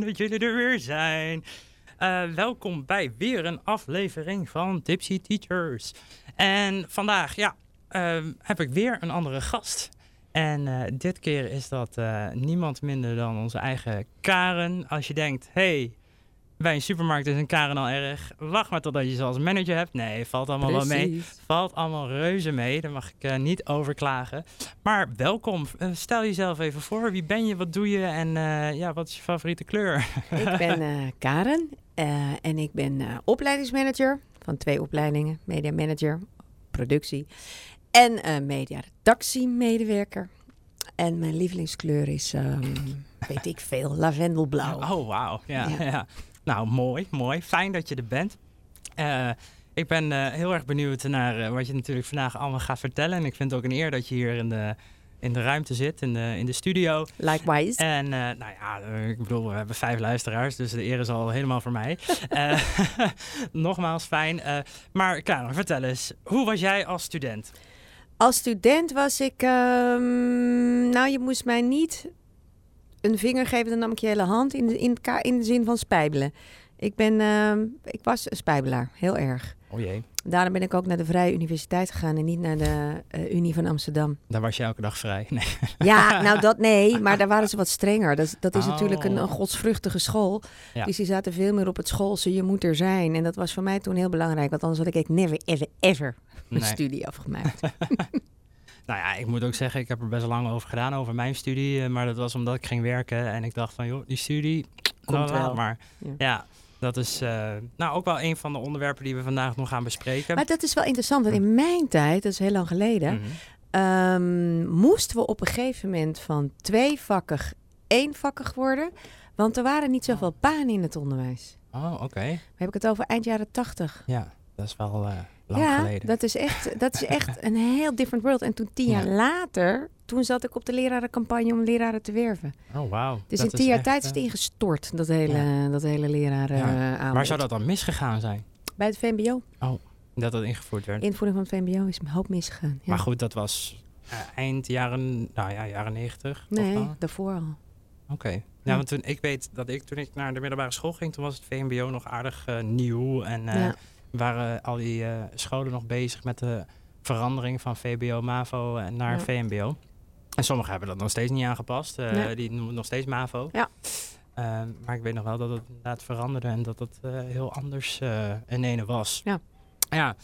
dat jullie er weer zijn. Uh, welkom bij weer een aflevering van Tipsy Teachers. En vandaag, ja, uh, heb ik weer een andere gast. En uh, dit keer is dat niemand minder dan onze eigen Karen. Als je denkt, hey, bij een supermarkt is een Karen al erg. Wacht maar totdat je ze als manager hebt. Nee, valt allemaal Precies. wel mee. Valt allemaal reuze mee. Daar mag ik uh, niet over klagen. Maar welkom. Uh, stel jezelf even voor. Wie ben je? Wat doe je? En uh, ja, wat is je favoriete kleur? ik ben Karen. en ik ben opleidingsmanager van twee opleidingen. Media manager, productie. En media redactiemedewerker. En mijn lievelingskleur is, um, weet ik veel, lavendelblauw. Oh, wauw. Ja, ja. ja. Nou, mooi, mooi. Fijn dat je er bent. Uh, ik ben uh, heel erg benieuwd naar uh, wat je natuurlijk vandaag allemaal gaat vertellen. En ik vind het ook een eer dat je hier in de, in de ruimte zit, in de, in de studio. Likewise. En nou ja, ik bedoel, we hebben vijf luisteraars, dus de eer is al helemaal voor mij. nogmaals, fijn. maar Karen, vertel eens, hoe was jij als student? Als student was ik, um, nou je moest mij niet een vinger geven, dan nam ik je hele hand in de, in, in de zin van spijbelen. Ik, ben, uh, ik was een spijbelaar, heel erg. Oh jee. Daarom ben ik ook naar de Vrije Universiteit gegaan en niet naar de uh, Unie van Amsterdam. Daar was je elke dag vrij? Nee. Ja, nou dat nee, maar daar waren ze wat strenger. Dat, dat is oh. natuurlijk een, een, godsvruchtige school. Ja. Dus die zaten veel meer op het schoolse, je moet er zijn. En dat was voor mij toen heel belangrijk, want anders had ik never, ever, ever mijn nee. studie afgemaakt. Nou ja, ik moet ook zeggen, ik heb er best lang over gedaan, over mijn studie. Maar dat was omdat ik ging werken en ik dacht van, joh, die studie, komt wel. Maar ja. ja. dat is uh, nou ook wel een van de onderwerpen die we vandaag nog gaan bespreken. Maar dat is wel interessant, want in mijn tijd, dat is heel lang geleden, mm -hmm. um, moesten we op een gegeven moment van tweevakkig eenvakkig worden. Want er waren niet zoveel banen in het onderwijs. Oh, oké. Okay. Heb ik het over eind jaren tachtig. Ja, dat is wel... Uh, Lang ja, geleden. dat is, echt, dat is echt een heel different world. En toen tien jaar ja. later, toen zat ik op de lerarencampagne om leraren te werven. Oh, wauw. Dus dat in tien jaar echt, tijd is het ingestort, dat hele, ja. dat hele leraren ja. Waar zou dat dan misgegaan zijn? Bij het VMBO. Oh, dat dat ingevoerd werd. Invoering van het VMBO is een hoop misgegaan. Maar goed, dat was uh, eind jaren, nou ja, jaren negentig? Nee, daarvoor al. Oké. Okay. Ja, want toen, ik weet dat ik toen ik naar de middelbare school ging, toen was het VMBO nog aardig uh, nieuw en waren al die uh, scholen nog bezig met de verandering van VBO, MAVO naar ja. VMBO. En sommigen hebben dat nog steeds niet aangepast. Uh, ja. Die noemen nog steeds MAVO. Ja. Uh, maar ik weet nog wel dat het inderdaad veranderde en dat het heel anders in ene was. Ja. Ja,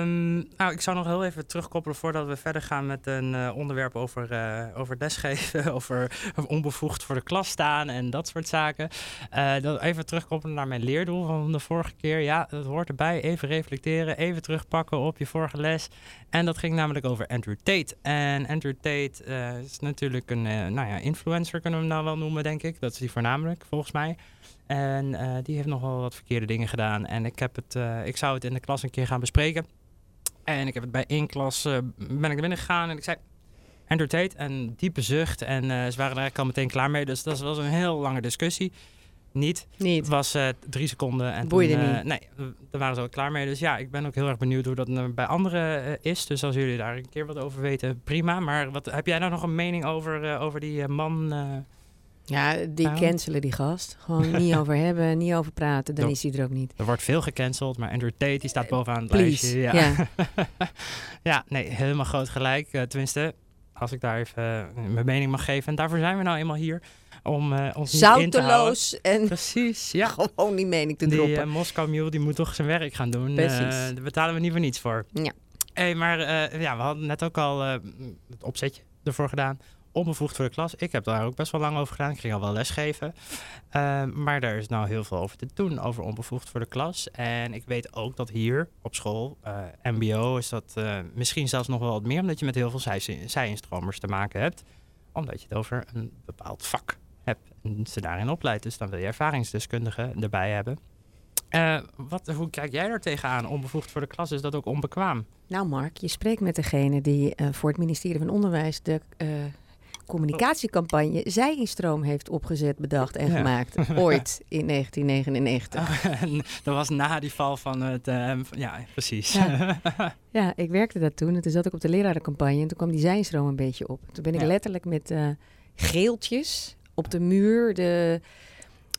um, nou, ik zou nog heel even terugkoppelen voordat we verder gaan met een uh, onderwerp over, uh, over lesgeven, over onbevoegd voor de klas staan en dat soort zaken. Uh, dat even terugkoppelen naar mijn leerdoel van de vorige keer. Ja, dat hoort erbij. Even reflecteren, even terugpakken op je vorige les. En dat ging namelijk over Andrew Tate. En Andrew Tate is natuurlijk een nou ja, influencer, kunnen we hem nou wel noemen, denk ik. Dat is die voornamelijk, volgens mij. En uh, die heeft nogal wat verkeerde dingen gedaan. En ik, heb het, uh, ik zou het in de klas een keer gaan bespreken. En ik heb het bij één klas, uh, ben ik er binnen gegaan en ik zei... Andrew Tate, en diepe zucht. En ze waren er eigenlijk al meteen klaar mee. Dus dat was een heel lange discussie. Niet. Niet. Het was drie seconden. En Boeide toen, niet. Nee, daar waren ze ook klaar mee. Dus ja, ik ben ook heel erg benieuwd hoe dat bij anderen is. Dus als jullie daar een keer wat over weten, prima. Maar wat, heb jij nou nog een mening over, over die man... Ja, die nou. cancelen die gast. Gewoon niet over hebben, niet over praten, dan is hij er ook niet. Er wordt veel gecanceld, maar Andrew Tate die staat bovenaan het Please. lijstje. Ja. Ja. ja, nee, helemaal groot gelijk. Uh, tenminste, als ik daar even uh, mijn mening mag geven. En daarvoor zijn we nou eenmaal hier. Om uh, ons niet in te. Zouteloos en Precies, ja. gewoon die mening te die, droppen. Die Moskou Mule die moet toch zijn werk gaan doen. Precies. daar betalen we niet voor niets voor. Ja. Hey, maar ja, we hadden net ook al het opzetje ervoor gedaan onbevoegd voor de klas. Ik heb daar ook best wel lang over gedaan. Ik ging al wel lesgeven. Uh, maar daar is nou heel veel over te doen, over onbevoegd voor de klas. En ik weet ook dat hier op school, uh, mbo, is dat uh, misschien zelfs nog wel wat meer... omdat je met heel veel zij- zij-instromers te maken hebt. Omdat je het over een bepaald vak hebt en ze daarin opleidt. Dus dan wil je ervaringsdeskundigen erbij hebben. Uh, wat, hoe kijk jij daar tegenaan? Onbevoegd voor de klas, is dat ook onbekwaam? Nou Mark, je spreekt met degene die voor het ministerie van Onderwijs de communicatiecampagne Zij-instroom heeft opgezet, bedacht en Ja. gemaakt. Ooit in 1999. dat was na die val van het... eh, van- ja, precies. Ja. Ja, ik werkte dat toen. En toen zat ik op de lerarencampagne en toen kwam die Zij-instroom een beetje op. Toen ben ik Ja. letterlijk met eh, geeltjes op de muur de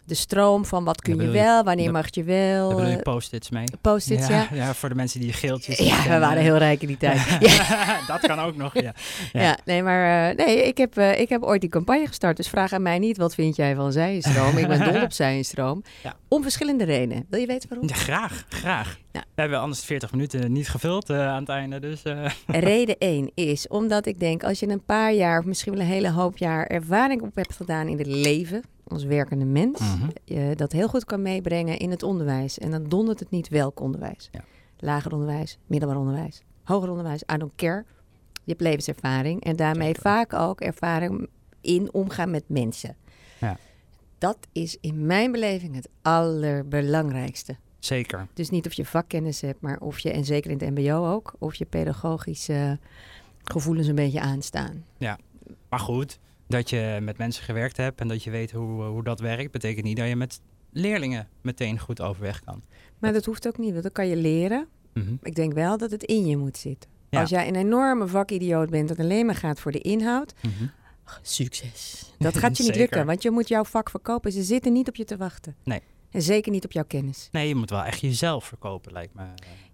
de stroom van wat kun je wel, wanneer mag je wel. Daar je eh, post-its mee. Post-its, ja. ja. voor de mensen die geeltjes Ja, we waren heel rijk in die tijd. ja. dat kan ook nog, ja. Ja. Ja. nee, maar eh, nee, ik heb, eh, ik heb ooit die campagne gestart. Dus vraag aan mij niet, wat vind jij van zijenstroom? ik ben dol op zijenstroom. Om verschillende redenen. Wil je weten waarom? Ja, graag, graag. Ja. We hebben anders 40 minuten niet gevuld aan het einde, dus... Reden 1 is omdat ik denk, als je een paar jaar, of misschien wel een hele hoop jaar ervaring op hebt gedaan in het leven, als werkende mens, je dat heel goed kan meebrengen in het onderwijs. En dan dondert het niet welk onderwijs. Ja. Lager onderwijs, middelbaar onderwijs, hoger onderwijs, I don't care. Je hebt levenservaring en daarmee Zeker. vaak ook ervaring in omgaan met mensen. Ja. Dat is in mijn beleving het allerbelangrijkste. Zeker. Dus niet of je vakkennis hebt, maar of je, en zeker in het mbo ook, of je pedagogische gevoelens een beetje aanstaan. Maar goed, dat je met mensen gewerkt hebt en dat je weet hoe, hoe dat werkt, betekent niet dat je met leerlingen meteen goed overweg kan. Maar dat hoeft ook niet, want dat kan je leren. Mhm. Ik denk wel dat het in je moet zitten. Ja. Als jij een enorme vakidioot bent dat alleen maar gaat voor de inhoud, Mhm. succes. Dat gaat je niet lukken, want je moet jouw vak verkopen. Ze zitten niet op je te wachten. Nee. En zeker niet op jouw kennis. Nee, je moet wel echt jezelf verkopen, lijkt me.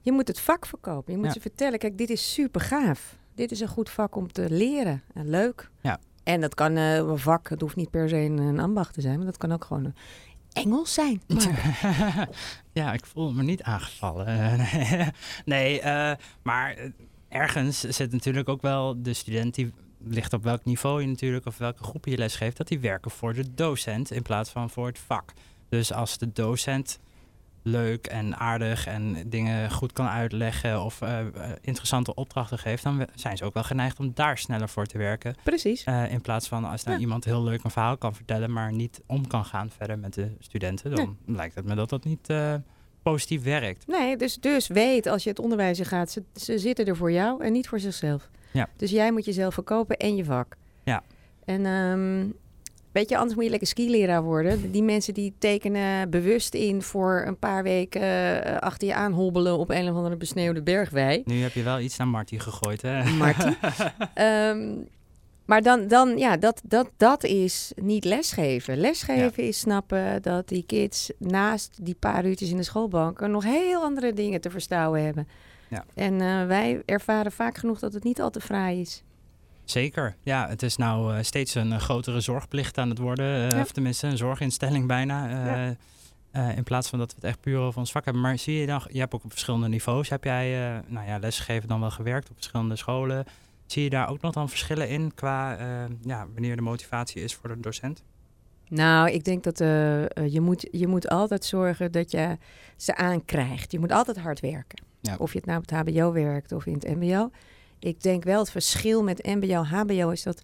Je moet het vak verkopen. Je moet Ja. ze vertellen, kijk, dit is super gaaf. Dit is een goed vak om te leren. En leuk. Ja. En dat kan eh, een vak, het hoeft niet per se een, een ambacht te zijn, maar dat kan ook gewoon een Engels zijn. Maar, ja, ik voel me niet aangevallen. Nee, eh, maar eh, ergens zit natuurlijk ook wel de student die ligt op welk niveau je natuurlijk of welke groep je les geeft, dat die werken voor de docent in plaats van voor het vak. Dus als de docent leuk en aardig en dingen goed kan uitleggen of eh, eh, interessante opdrachten geeft, dan zijn ze ook wel geneigd om daar sneller voor te werken. precies. Eh, in plaats van als nou Ja. iemand heel leuk een verhaal kan vertellen, maar niet om kan gaan verder met de studenten, dan lijkt het me dat dat niet positief werkt. Nee, dus, dus weet als je het onderwijs in gaat, ze, ze zitten er voor jou en niet voor zichzelf. Ja. Dus jij moet jezelf verkopen en je vak. Ja. En ehm, weet je, anders moet je lekker skileraar worden. Die mensen die tekenen bewust in voor een paar weken eh, achter je aan hobbelen op een of andere besneeuwde bergwei. Nu heb je wel iets naar Marty gegooid, hè? Marty. Ehm, maar dan, dan ja, dat, dat, dat is niet lesgeven. Lesgeven is snappen dat die kids naast die paar uurtjes in de schoolbanken nog heel andere dingen te verstouwen hebben. Ja. En eh, wij ervaren vaak genoeg dat het niet al te fraai is. Zeker. Ja, het is nou eh, steeds een eh, grotere zorgplicht aan het worden. eh, Ja. Of tenminste, een zorginstelling bijna. Ja. in plaats van dat we het echt puur over ons vak hebben. Maar zie je dan, je hebt ook op verschillende niveaus, heb jij eh, nou ja, lesgegeven dan wel gewerkt op verschillende scholen. Zie je daar ook nog dan verschillen in qua ja, wanneer de motivatie is voor de docent? Nou, ik denk dat je, moet, je moet altijd zorgen dat je ze aankrijgt. Je moet altijd hard werken. Ja. Of je het nou op het HBO werkt of in het MBO. Ik denk wel het verschil met MBO HBO is dat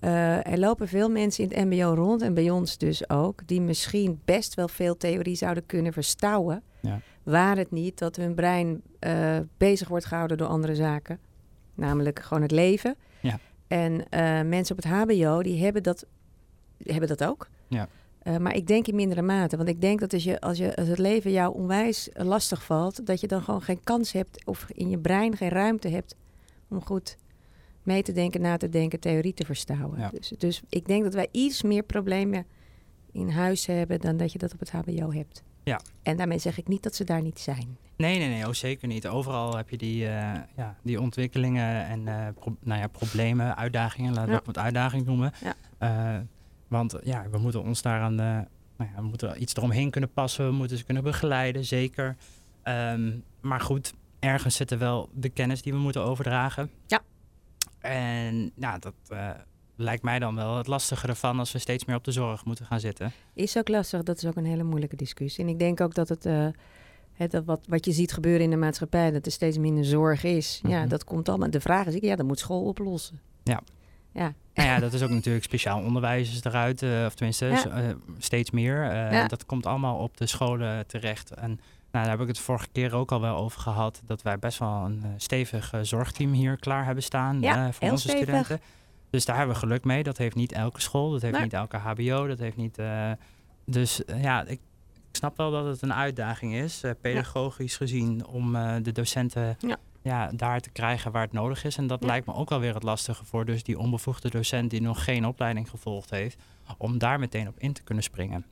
eh, er lopen veel mensen in het MBO rond en bij ons dus ook, die misschien best wel veel theorie zouden kunnen verstouwen. Ja. Waar het niet dat hun brein eh, bezig wordt gehouden door andere zaken, namelijk gewoon het leven. Ja. En eh, mensen op het HBO die hebben dat, hebben dat ook. Ja. Maar ik denk in mindere mate. Want ik denk dat als, je, als, je, als het leven jou onwijs lastig valt, dat je dan gewoon geen kans hebt of in je brein geen ruimte hebt om goed mee te denken, na te denken, theorie te verstouwen. Ja. Dus, dus ik denk dat wij iets meer problemen in huis hebben dan dat je dat op het HBO hebt. Ja. En daarmee zeg ik niet dat ze daar niet zijn. Nee, nee, nee, oh, zeker niet. Overal heb je die, eh, ja, die ontwikkelingen en pro- nou ja, problemen, uitdagingen, laten we Ja. het uitdaging noemen. Ja. Eh, want ja, we moeten ons daaraan, nou ja, we moeten iets eromheen kunnen passen, we moeten ze kunnen begeleiden, zeker. Ehm, maar goed, ergens zit er wel de kennis die we moeten overdragen. Ja. En nou, dat eh, lijkt mij dan wel het lastige ervan als we steeds meer op de zorg moeten gaan zitten. Is ook lastig, dat is ook een hele moeilijke discussie. En ik denk ook dat het, eh, het dat wat, wat je ziet gebeuren in de maatschappij, dat er steeds minder zorg is. Ja, Mhm. dat komt allemaal. De vraag is, ja, dat moet school oplossen. Ja. Ja, Nou ja, dat is ook natuurlijk speciaal onderwijs is eruit, eh, of tenminste Ja. steeds meer. Ja. Dat komt allemaal op de scholen terecht. En nou, daar heb ik het vorige keer ook al wel over gehad, dat wij best wel een eh, stevig eh, zorgteam hier klaar hebben staan Ja, eh, voor heel onze stevig. studenten. Dus daar hebben we geluk mee. Dat heeft niet elke school, dat heeft Nee. niet elke HBO, dat heeft niet. dus ja, ik, ik snap wel dat het een uitdaging is, pedagogisch gezien, om de docenten Ja. ja, daar te krijgen waar het nodig is. En dat Ja. lijkt me ook wel weer het lastige voor dus die onbevoegde docent die nog geen opleiding gevolgd heeft, om daar meteen op in te kunnen springen.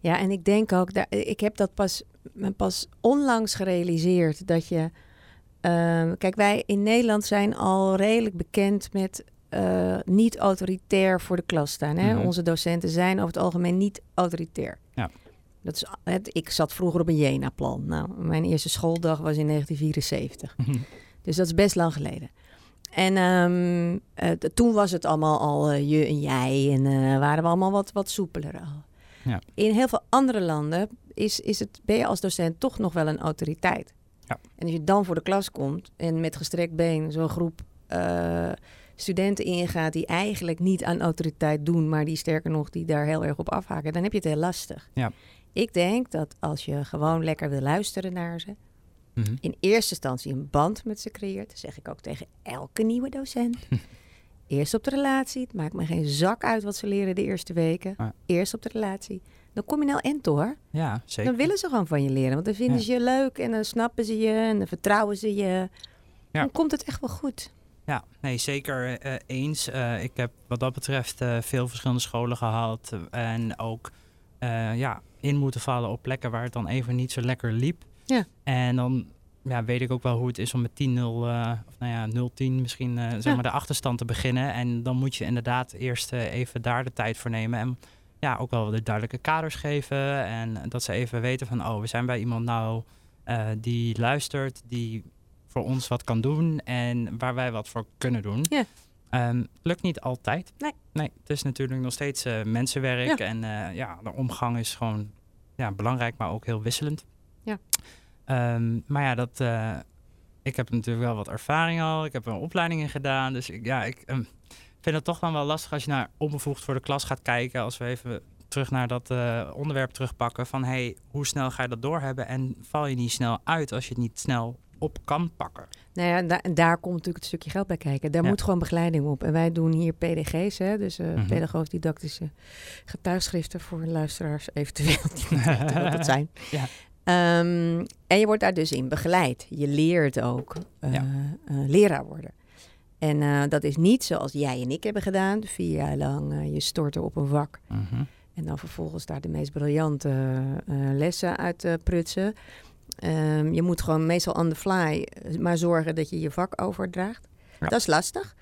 Ja, en ik denk ook, dat, ik heb dat pas, pas onlangs gerealiseerd dat je. ehm, kijk, wij in Nederland zijn al redelijk bekend met eh, niet autoritair voor de klas staan. Hè? Mhm. Onze docenten zijn over het algemeen niet autoritair. Ja. Dat is, het, ik zat vroeger op een Jena-plan. Nou, mijn eerste schooldag was in 1974. Dus dat is best lang geleden. En ehm, eh, toen was het allemaal al eh, je en jij en eh, waren we allemaal wat, wat soepeler al. Ja. In heel veel andere landen is, is het, ben je als docent toch nog wel een autoriteit. Ja. En als je dan voor de klas komt en met gestrekt been zo'n groep eh, studenten ingaat die eigenlijk niet aan autoriteit doen, maar die sterker nog die daar heel erg op afhaken, dan heb je het heel lastig. Ja. Ik denk dat als je gewoon lekker wil luisteren naar ze, Mhm. in eerste instantie een band met ze creëert. Dat zeg ik ook tegen elke nieuwe docent. Eerst op de relatie. Het maakt me geen zak uit wat ze leren de eerste weken. Eerst op de relatie. Dan kom je nou end hoor. Ja, zeker. Dan willen ze gewoon van je leren. Want dan vinden Ja. ze je leuk en dan snappen ze je en dan vertrouwen ze je. Ja. Dan komt het echt wel goed. Ja, nee, zeker eh, eens. Eh, ik heb wat dat betreft eh, veel verschillende scholen gehad. eh, en ook ja, in moeten vallen op plekken waar het dan even niet zo lekker liep. Ja. En dan ja, weet ik ook wel hoe het is om met 10-0, eh, of nou ja, 0-10 misschien, eh, zeg Ja. maar, de achterstand te beginnen. En dan moet je inderdaad eerst eh, even daar de tijd voor nemen. En ja, ook wel de duidelijke kaders geven. En dat ze even weten van, oh, we zijn bij iemand nou die luistert, die voor ons wat kan doen en waar wij wat voor kunnen doen. Ja. Ehm, lukt niet altijd. Nee. Nee, het is natuurlijk nog steeds mensenwerk. En ja, de omgang is gewoon ja, belangrijk, maar ook heel wisselend. Ehm, maar ja, dat, eh, ik heb natuurlijk wel wat ervaring al. Ik heb een opleidingen gedaan. Dus ik, ja, ik ehm, vind het toch dan wel lastig als je naar onbevoegd voor de klas gaat kijken. Als we even terug naar dat eh, onderwerp terugpakken. Van hey, hoe snel ga je dat doorhebben? En val je niet snel uit als je het niet snel op kan pakken? Nou ja, da- daar komt natuurlijk het stukje geld bij kijken. Daar Ja. moet gewoon begeleiding op. En wij doen hier PDG's, hè, dus eh Mhm. pedagogisch-didactische getuigschriften voor luisteraars eventueel die dat zijn. Ja. Ehm, en je wordt daar dus in begeleid. Je leert ook eh, Ja. eh, leraar worden. En eh, dat is niet zoals jij en ik hebben gedaan. Vier jaar lang je storten op een vak. Mhm. En dan vervolgens daar de meest briljante lessen uit prutsen. Ehm, je moet gewoon meestal on the fly maar zorgen dat je je vak overdraagt. Ja. Dat is lastig.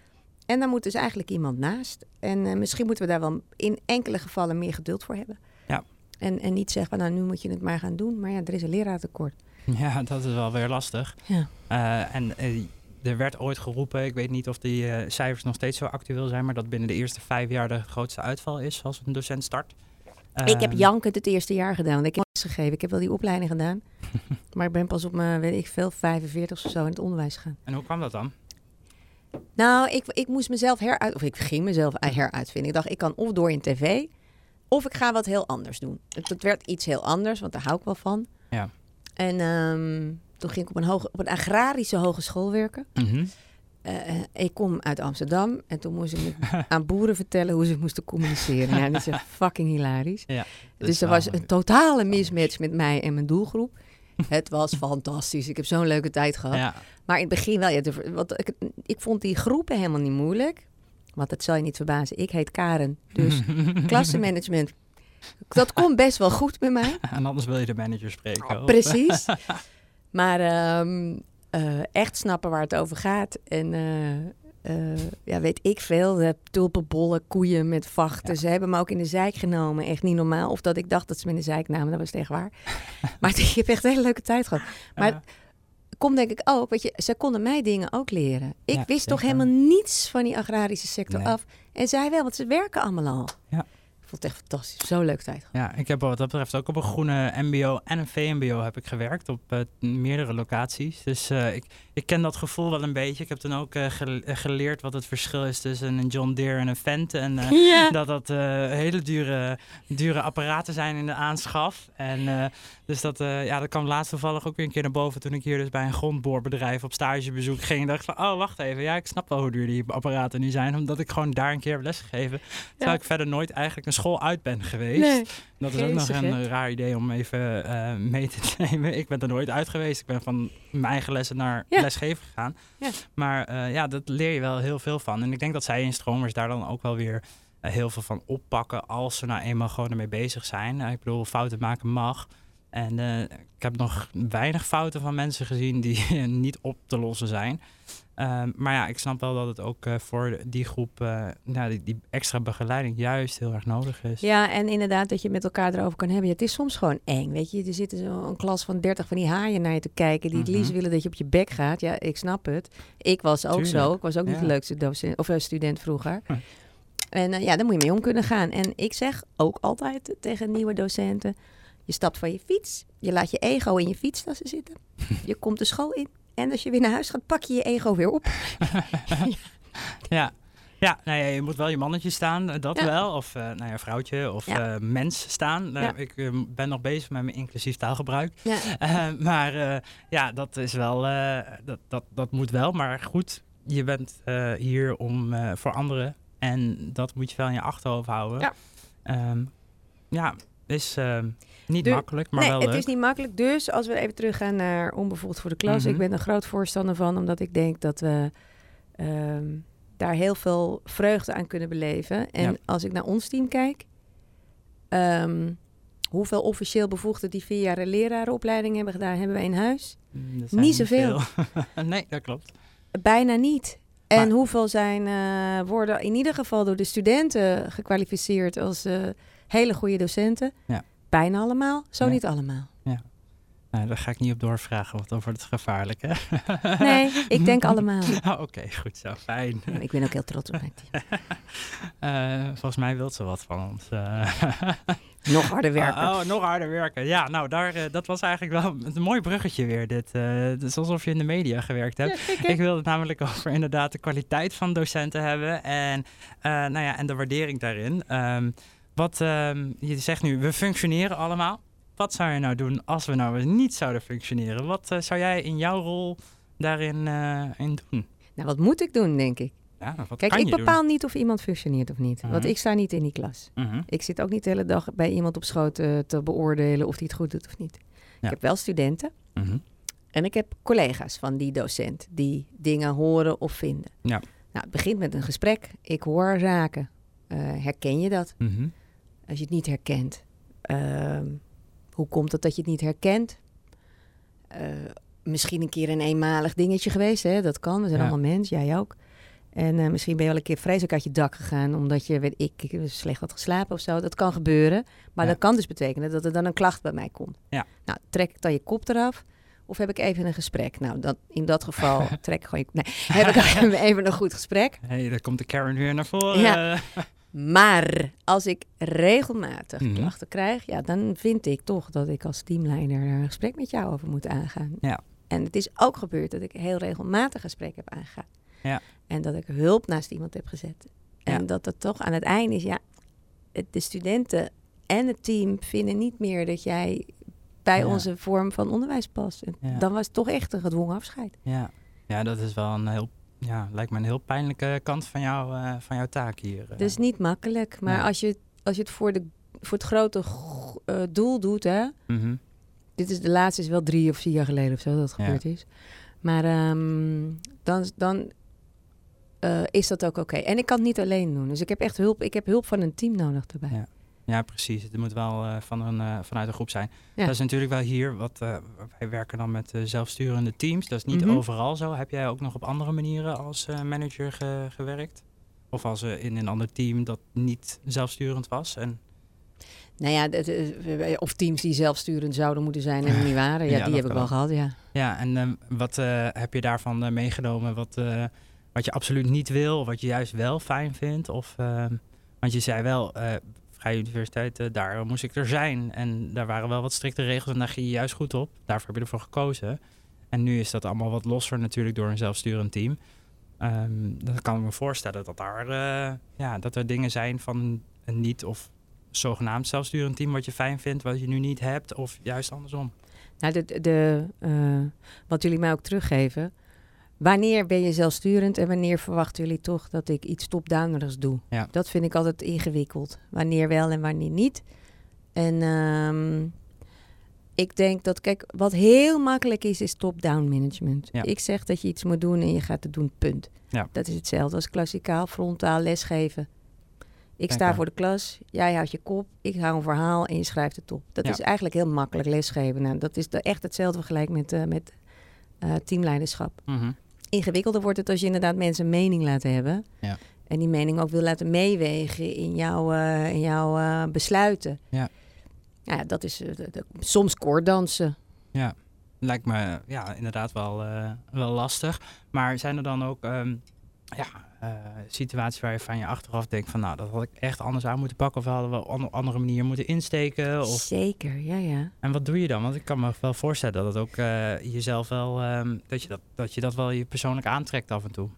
En dan moet dus eigenlijk iemand naast. En misschien moeten we daar wel in enkele gevallen meer geduld voor hebben. En, en niet zeggen, nou nu moet je het maar gaan doen. Maar ja, er is een leraartekort. Ja, dat is wel weer lastig. Ja. Eh, en eh, er werd ooit geroepen, ik weet niet of die eh, cijfers nog steeds zo actueel zijn, maar dat binnen de eerste vijf jaar de grootste uitval is als een docent start. ik heb jankend het eerste jaar gedaan. Want ik heb les gegeven. Ik heb wel die opleiding gedaan. maar ik ben pas op mijn, weet ik veel, 45 of zo in het onderwijs gegaan. En hoe kwam dat dan? Nou, ik, ik moest mezelf heruit... Of ik ging mezelf heruitvinden. Ik dacht, ik kan of door in tv... of ik ga wat heel anders doen. Het, het werd iets heel anders, want daar hou ik wel van. Ja. En ehm, toen ging ik op een, hoge, op een agrarische hogeschool werken. Mhm. Eh, eh, ik kom uit Amsterdam en toen moest ik aan boeren vertellen hoe ze moesten communiceren. Ja, dat is fucking hilarisch. Ja, Dus is er was een totale mismatch met mij en mijn doelgroep. Het was fantastisch. Ik heb zo'n leuke tijd gehad. Ja, Maar in het begin wel. Ja, de- wat, ik, ik vond die groepen helemaal niet moeilijk. Want dat zal je niet verbazen. Ik heet Karen. Dus klassenmanagement. Dat komt best wel goed bij mij. en anders wil je de manager spreken. Precies. Maar ehm, eh, echt snappen waar het over gaat. En eh, eh, ja, weet ik veel. De tulpenbollen, koeien met vachten. Ja. Ze hebben me ook in de zijk genomen. Echt niet normaal. Of dat ik dacht dat ze me in de zijk namen. Dat was echt waar. maar ik heb echt een hele leuke tijd gehad. Maar. Komt denk ik ook, weet je, ze konden mij dingen ook leren. Ik Ja, wist toch helemaal niets van die agrarische sector Nee. af. En zij wel, want ze werken allemaal al. Ja. Ik vond het echt fantastisch. Zo'n leuke tijd. Ja, ik heb wat dat betreft ook op een groene MBO en een VMBO heb ik gewerkt op eh, meerdere locaties. Dus eh, ik, ik ken dat gevoel wel een beetje. Ik heb toen ook eh, gele- geleerd wat het verschil is tussen een John Deere en een Fendt. En Ja. dat dat hele dure, dure apparaten zijn in de aanschaf. En dus dat, eh, ja, dat kwam laatst toevallig ook weer een keer naar boven toen ik hier dus bij een grondboorbedrijf op stagebezoek ging. En dacht van, oh wacht even, ja, ik snap wel hoe duur die apparaten nu zijn, omdat ik gewoon daar een keer heb lesgegeven. Terwijl ik verder nooit eigenlijk een school uit ben geweest. Nee. Dat is ook nog een raar idee om even eh, mee te nemen. Ik ben er nooit uit geweest. Ik ben van mijn eigen lessen naar Ja. lesgeven gegaan. Ja. Maar eh, ja, dat leer je wel heel veel van. En ik denk dat zij in stromers daar dan ook wel weer heel veel van oppakken als ze nou eenmaal gewoon ermee bezig zijn. Ik bedoel, fouten maken mag. En eh, ik heb nog weinig fouten van mensen gezien die niet op te lossen zijn. Ehm, maar ja, ik snap wel dat het ook eh, voor die groep, eh, nou, die, die extra begeleiding juist heel erg nodig is. Ja, en inderdaad dat je met elkaar erover kan hebben. Ja, het is soms gewoon eng, weet je. Er zitten zo'n klas van 30 van die haaien naar je te kijken... die het liefst Mhm. willen dat je op je bek gaat. Ja, ik snap het. Ik was ook zo. Ik was ook niet ja. de leukste docent, of, student vroeger. Hm. En ja, daar moet je mee om kunnen gaan. En ik zeg ook altijd tegen nieuwe docenten... je stapt van je fiets, je laat je ego in je fietstassen zitten... je komt de school in... En als je weer naar huis gaat, pak je je ego weer op. Ja, ja nou ja, je moet wel je mannetje staan, eh, dat Ja. wel. Of eh nou ja, vrouwtje of Ja. eh, mens staan. Ik ben nog bezig met mijn inclusief taalgebruik. Maar ja, dat is wel, dat, dat, dat moet wel. Maar goed, je bent hier om voor anderen. En dat moet je wel in je achterhoofd houden. Ja. Ehm, ja, is eh, niet makkelijk, maar nee, wel het leuk. is niet makkelijk. Dus als we even teruggaan naar onbevoegd voor de klas. Mhm. Ik ben er groot voorstander van, omdat ik denk dat we ehm, daar heel veel vreugde aan kunnen beleven. En Ja. als ik naar ons team kijk, ehm, hoeveel officieel bevoegden die vier jaar lerarenopleiding hebben gedaan, hebben wij in huis? Mm, niet zoveel. veel. nee, dat klopt. Bijna niet. En Maar- hoeveel zijn, eh, worden in ieder geval door de studenten gekwalificeerd als eh, hele goede docenten? Ja. Bijna allemaal, zo Ja. niet allemaal. Nou, daar ga ik niet op doorvragen, want dan wordt het gevaarlijk, hè? Nee, ik denk allemaal. Oh, Oké, goed zo, fijn. Ja, Ik ben ook heel trots op mijn team. Eh, volgens mij wil ze wat van ons. eh. Nog harder werken. Oh, oh, nog harder werken. Ja, nou, daar, eh, dat was eigenlijk wel een mooi bruggetje weer. Dit. het is alsof je in de media gewerkt hebt. Ik wil het namelijk over inderdaad de kwaliteit van docenten hebben en, nou ja, en de waardering daarin. Ehm, wat ehm, je zegt nu, we functioneren allemaal. Wat zou je nou doen als we nou niet zouden functioneren? Wat eh, zou jij in jouw rol daarin eh, in doen? Nou, wat moet ik doen, denk ik? Ja, wat Kijk, kan ik je bepaal niet of iemand functioneert of niet. Want Mhm. ik sta niet in die klas. Mhm. Ik zit ook niet de hele dag bij iemand op schoot eh, te beoordelen of die het goed doet of niet. Ja. Ik heb wel studenten Mhm. en ik heb collega's van die docent die dingen horen of vinden. Ja. Nou, het begint met een gesprek. Ik hoor zaken. Herken je dat? Als je het niet herkent. ehm, hoe komt het dat je het niet herkent? Eh, misschien een keer een eenmalig dingetje geweest, hè? dat kan. We zijn Ja. allemaal mens, jij ook. En eh, misschien ben je wel een keer vreselijk uit je dak gegaan... omdat je, weet ik, slecht had geslapen of zo. Dat kan gebeuren. Maar Ja. dat kan dus betekenen dat er dan een klacht bij mij komt. Ja. Nou, trek ik dan je kop eraf... Of heb ik even een gesprek? Nou, dat, in dat geval trek ik gewoon je... Nee, heb ik even een goed gesprek. hey, daar komt de Karen weer naar voren. Ja. Maar als ik regelmatig Mhm. klachten krijg, ja, dan vind ik toch dat ik als teamleider er een gesprek met jou over moet aangaan. Ja. En het is ook gebeurd dat ik heel regelmatig gesprek heb aangegaan. Ja. En dat ik hulp naast iemand heb gezet. En Ja. dat het toch aan het einde is, ja, het- de studenten en het team vinden niet meer dat jij bij Ja. onze vorm van onderwijs past. En. Dan was het toch echt een gedwongen afscheid. Ja. ja, dat is wel een heel, ja, lijkt me een heel pijnlijke kant van, jou, eh, van jouw taak hier. Dus niet makkelijk. Maar Nee. als, je, als je het voor, de, voor het grote eh, doel doet, hè, Mhm. Dit is de laatste is wel drie of vier jaar geleden of zo dat het Ja. gebeurd is. Maar ehm, dan, dan is dat ook oké. En ik kan het niet alleen doen. Dus ik heb echt hulp. Ik heb hulp van een team nodig erbij. Ja. Ja, precies. Het moet wel eh, van een, eh, vanuit een groep zijn. Ja. Dat is natuurlijk wel hier, wat, eh, wij werken dan met zelfsturende teams. Dat is niet Mhm. overal zo. Heb jij ook nog op andere manieren als manager ge- gewerkt? Of als in een ander team dat niet zelfsturend was? En, Nou ja, of teams die zelfsturend zouden moeten zijn en niet waren. Ja, Ja, die heb ik wel gehad, ja. ja, en eh, wat heb je daarvan meegenomen? Wat, wat je absoluut niet wil, of wat je juist wel fijn vindt? Of, eh, want je zei wel, Vrije Universiteit, daar moest ik er zijn. En daar waren wel wat strikte regels en daar ging je juist goed op. Daarvoor heb je ervoor gekozen. En nu is dat allemaal wat losser natuurlijk door een zelfsturend team. Ehm, dan kan ik me voorstellen dat, daar, eh, ja, dat er dingen zijn van een niet of zogenaamd zelfsturend team wat je fijn vindt, wat je nu niet hebt, of juist andersom. Nou, de, de, eh, wat jullie mij ook teruggeven. Wanneer ben je zelfsturend en wanneer verwachten jullie toch dat ik iets top-downerigs doe? Ja. Dat vind ik altijd ingewikkeld. Wanneer wel en wanneer niet. En ehm, ik denk dat, kijk, wat heel makkelijk is, is top-down management. Ja. Ik zeg dat je iets moet doen en je gaat het doen, punt. Ja. Dat is hetzelfde als klassikaal frontaal lesgeven. Ik sta voor de klas, jij houdt je kop, ik hou een verhaal en je schrijft het op. Dat Ja. is eigenlijk heel makkelijk lesgeven. Nou, dat is echt hetzelfde vergelijk met, eh, met eh, teamleiderschap. Mhm. Ingewikkelder wordt het als je inderdaad mensen een mening laat hebben. Ja. En die mening ook wil laten meewegen in jouw, eh, in jouw eh, besluiten. Ja. Ja, dat is eh, de- de- soms koorddansen. Lijkt me ja, inderdaad wel, wel lastig. Maar zijn er dan ook ehm, ja, situaties waar je van je achteraf denkt van nou, dat had ik echt anders aan moeten pakken of hadden we op een andere manier moeten insteken? Of, Zeker, ja, ja. en wat doe je dan? Want ik kan me wel voorstellen dat het ook eh, jezelf wel, ehm, dat, je dat, dat je dat wel je persoonlijk aantrekt af en toe.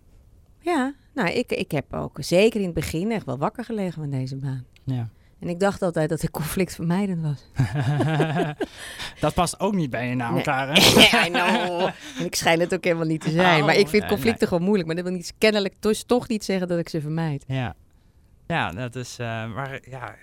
Ja, nou, ik, ik heb ook zeker in het begin echt wel wakker gelegen van deze baan. Ja. En ik dacht altijd dat ik conflictvermijdend was. dat past ook niet bij je naam, Nee. Karen. I know. En ik schijn het ook helemaal niet te zijn. Oh, maar ik vind conflicten gewoon moeilijk. Maar dat wil niet, kennelijk toch niet zeggen dat ik ze vermijd. Ja, ja dat is. eh, maar ja,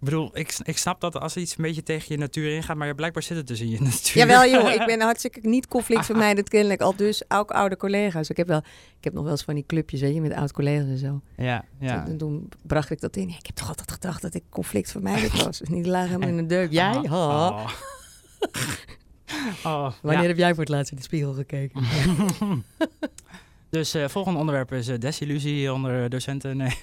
ik bedoel, ik, ik snap dat als iets een beetje tegen je natuur ingaat, maar blijkbaar zit het dus in je natuur. Jawel joh, ik ben hartstikke niet conflictvermijdend kennelijk. Al dus ook oude collega's. Ik heb, wel, ik heb nog wel eens van die clubjes, weet je, met oud collega's en zo. Ja, ja. Toen, toen bracht ik dat in. Ja, ik heb toch altijd gedacht dat ik conflictvermijdend was. Dus niet laag helemaal in de deuk. Jij? Oh, Ha. oh. Oh, Wanneer ja. heb jij voor het laatst in de spiegel gekeken? Dus eh volgende onderwerp is eh, desillusie onder docenten. Nee.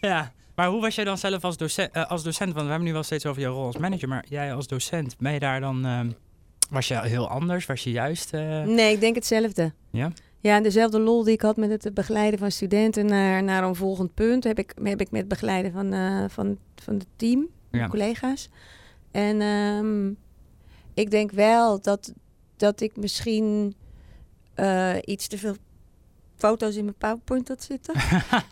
ja, maar hoe was jij dan zelf als docent? als docent? Want we hebben nu wel steeds over jouw rol als manager, maar jij als docent, ben je daar dan... ehm, was je heel anders? Was je juist... eh, Nee, ik denk hetzelfde. Ja? Ja, dezelfde lol die ik had met het begeleiden van studenten naar, naar een volgend punt, heb ik, heb ik met het begeleiden van, eh, van, van het team, Ja. collega's. En ehm, ik denk wel dat, dat ik misschien eh, iets te veel foto's in mijn PowerPoint had zitten.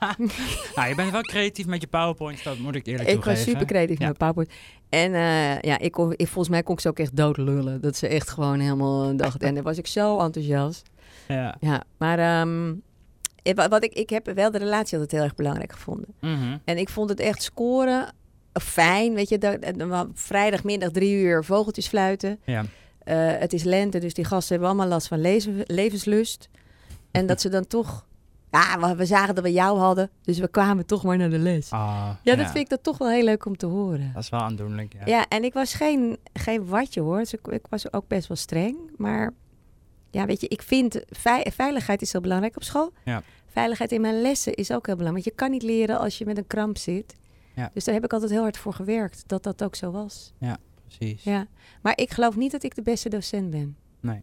nou, je bent wel creatief met je PowerPoint, dat moet ik eerlijk ik toegeven. was super creatief Ja. met mijn PowerPoint. En eh, ja, ik kon, ik, volgens mij kon ik ze ook echt dood lullen. Dat ze echt gewoon helemaal dachten. En dan was ik zo enthousiast. Ja. Ja, maar ehm, eh, wa- wat ik, ik heb wel de relatie altijd heel erg belangrijk gevonden. Mhm. En ik vond het echt scoren eh, fijn. Weet je, dat, vrijdagmiddag drie uur vogeltjes fluiten. Ja. Het is lente, dus die gasten hebben allemaal last van levenslust. En dat ze dan toch... Ja, we, zagen dat we jou hadden, dus we kwamen toch maar naar de les. Ah, Ja, dat vind ik dat toch wel heel leuk om te horen. Dat is wel aandoenlijk, ja. Ja, en ik was geen, geen watje hoor. Dus ik, ik was ook best wel streng. Maar ja, weet je, ik vind vei- veiligheid is heel belangrijk op school. Ja. Veiligheid in mijn lessen is ook heel belangrijk. Want je kan niet leren als je met een kramp zit. Ja. Dus daar heb ik altijd heel hard voor gewerkt, dat dat ook zo was. Precies. Ja. Maar ik geloof niet dat ik de beste docent ben. Nee.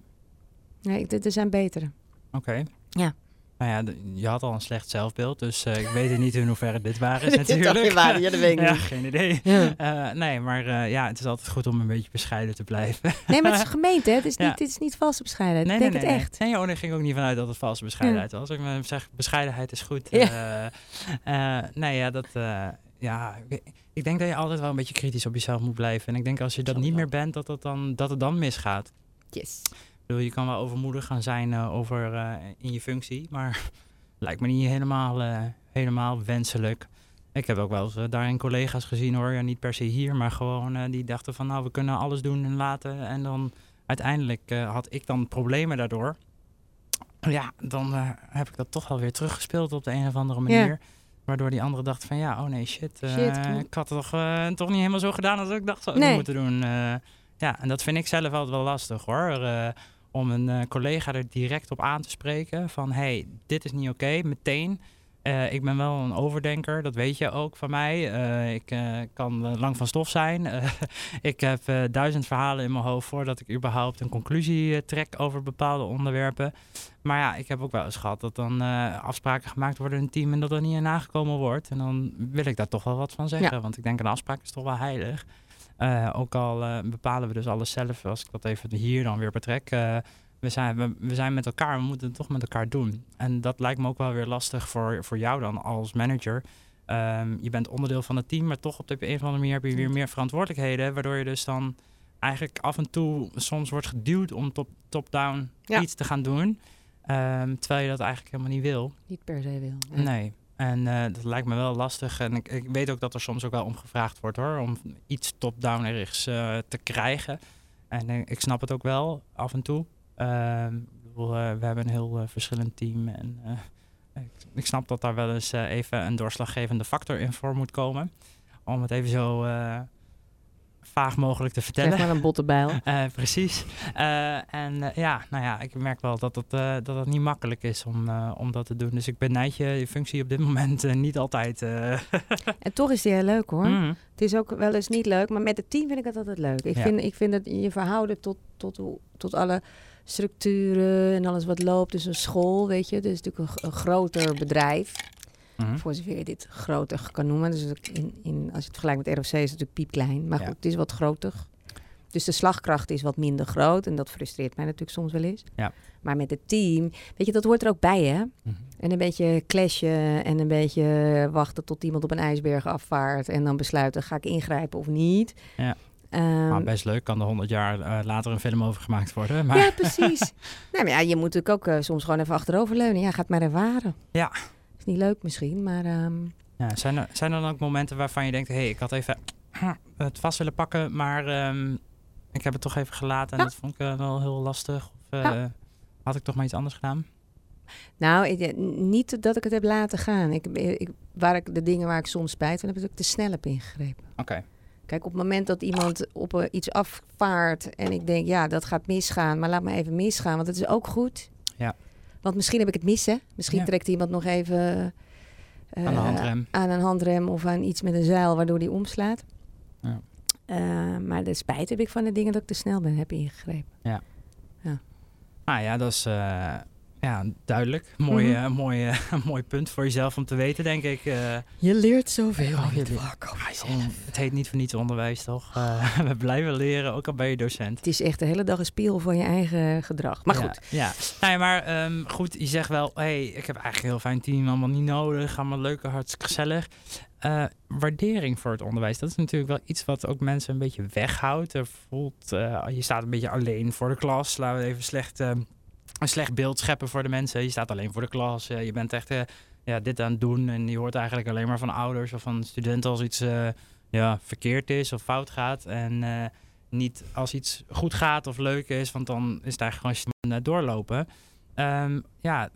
Nee, ik- er zijn betere. Oké. Ja. Nou ja, je had al een slecht zelfbeeld, dus eh, ik weet niet in hoeverre dit waar is Dit natuurlijk. niet waar? Ja, dat weet ik ja, niet. geen idee. Ja. Eh, nee, maar eh, ja, het is altijd goed om een beetje bescheiden te blijven. Nee, maar het is gemeente? Het is Ja. niet, dit is niet valse bescheidenheid. nee, ik denk nee, het nee, echt. Nee, nee, oh, ging ook niet vanuit dat het valse bescheidenheid was. Ik zeg, bescheidenheid is goed. Ja. Nee, ja, dat... ja, ik, ik denk dat je altijd wel een beetje kritisch op jezelf moet blijven. En ik denk als je dat niet meer bent, dat, dat, dan, dat het dan misgaat. Yes. Je kan wel overmoedig gaan zijn eh, over eh, in je functie, maar lijkt me niet helemaal, eh, helemaal wenselijk. Ik heb ook wel eens daarin collega's gezien hoor, ja, niet per se hier, maar gewoon die dachten van nou we kunnen alles doen en laten. En dan uiteindelijk had ik dan problemen daardoor. Ja, dan heb ik dat toch wel weer teruggespeeld op de een of andere Ja. manier. Waardoor die andere dacht van ja, oh nee, shit. ik had het toch, toch niet helemaal zo gedaan als ik dacht zou Nee. moeten doen. Ja, en dat vind ik zelf altijd wel lastig hoor. Om een eh, collega er direct op aan te spreken van hey, dit is niet oké, meteen. Eh, ik ben wel een overdenker, dat weet je ook van mij. Eh, ik kan lang van stof zijn. Ik heb duizend verhalen in mijn hoofd voordat ik überhaupt een conclusie trek over bepaalde onderwerpen. Maar ja, ik heb ook wel eens gehad dat dan afspraken gemaakt worden in een team en dat er niet in nagekomen wordt. En dan wil ik daar toch wel wat van zeggen, want ik denk een afspraak is toch wel heilig. Eh, ook al eh, bepalen we dus alles zelf, als ik dat even hier dan weer betrek. eh, we, zijn, we, we zijn met elkaar, we moeten het toch met elkaar doen. En dat lijkt me ook wel weer lastig voor, voor jou dan als manager. Ehm, je bent onderdeel van het team, maar toch op de een of andere manier heb je weer meer verantwoordelijkheden. Waardoor je dus dan eigenlijk af en toe soms wordt geduwd om top- top-down Ja. iets te gaan doen. Ehm, terwijl je dat eigenlijk helemaal niet wil. Niet per se wil. Nee. En eh, dat lijkt me wel lastig. En ik, ik weet ook dat er soms ook wel om gevraagd wordt hoor. Om iets top-down ergens eh, te krijgen. En eh, ik snap het ook wel af en toe. Ehm, ik bedoel, we hebben een heel verschillend team. En ik, ik snap dat daar wel eens even een doorslaggevende factor in voor moet komen. Om het even zo vaag mogelijk te vertellen. Zeg maar een bottebijl. Eh, precies. Eh, en eh, ja, nou ja, ik merk wel dat het, dat het niet makkelijk is om, om dat te doen. Dus ik benijd je je functie op dit moment niet altijd. En toch is die heel leuk hoor. mm. Het is ook wel eens niet leuk, maar met het team vind ik het altijd leuk. Ik, Ja. vind, ik vind dat je verhouden tot, tot, tot alle structuren en alles wat loopt. Dus een school, weet je. Is natuurlijk een groter bedrijf. Mhm. Voor zover je dit groter kan noemen. Dus in, in, als je het vergelijkt met ROC is het natuurlijk piepklein. Maar Ja. goed, het is wat groter. Dus de slagkracht is wat minder groot. En dat frustreert mij natuurlijk soms wel eens. Ja. Maar met het team, weet je, dat hoort er ook bij hè. Mhm. En een beetje clashen en een beetje wachten tot iemand op een ijsberg afvaart. En dan besluiten, ga ik ingrijpen of niet. Ja. Ehm, Maar best leuk, kan er honderd jaar eh, later een film over gemaakt worden. Maar Ja, precies. nee, maar ja, je moet natuurlijk ook eh, soms gewoon even achteroverleunen. Ja, gaat maar ervaren. Ja. Niet leuk misschien, maar... ehm, ja, zijn, er, zijn er dan ook momenten waarvan je denkt... hé, hey, ik had even het vast willen pakken, maar ehm, ik heb het toch even gelaten... en Ja. dat vond ik eh, wel heel lastig. Of eh, Ja. had ik toch maar iets anders gedaan? Nou, ik, eh, niet dat ik het heb laten gaan. Ik, ik, waar ik, de dingen waar ik soms spijt van heb, dat ik te snel heb ingegrepen. Oké. Kijk, op het moment dat iemand op iets afvaart en ik denk, ja, dat gaat misgaan, maar laat me even misgaan, want het is ook goed. Ja. Want misschien heb ik het mis, hè? Misschien Ja. trekt iemand nog even eh, Aan de handrem. aan een handrem of aan iets met een zeil waardoor die omslaat. Ja. Eh, maar de spijt heb ik van de dingen dat ik te snel ben heb ingegrepen. Nou ja, dat is eh, ja, duidelijk. Mooi, Mhm. eh, mooi, eh, mooi punt voor jezelf om te weten, denk ik. eh. Je leert zoveel. Oh, je leert- Ah, het heet niet voor niets onderwijs, toch? We blijven leren, ook al ben je docent. Het is echt de hele dag een spiegel van je eigen gedrag. Maar Ja, goed, Ja, nou ja, maar ehm, goed, je zegt wel, hey, ik heb eigenlijk een heel fijn team, allemaal niet nodig, allemaal leuk, hartstikke gezellig. Waardering voor het onderwijs, dat is natuurlijk wel iets wat ook mensen een beetje weghoudt. Er voelt, je staat een beetje alleen voor de klas, laten we even slecht, eh, een slecht beeld scheppen voor de mensen. Je staat alleen voor de klas, eh, je bent echt eh, ja, dit aan het doen en je hoort eigenlijk alleen maar van ouders of van studenten als iets eh, ja, verkeerd is of fout gaat. En niet als iets goed gaat of leuk is, want dan is eigenlijk gewoon eh, doorlopen. Ehm, ja,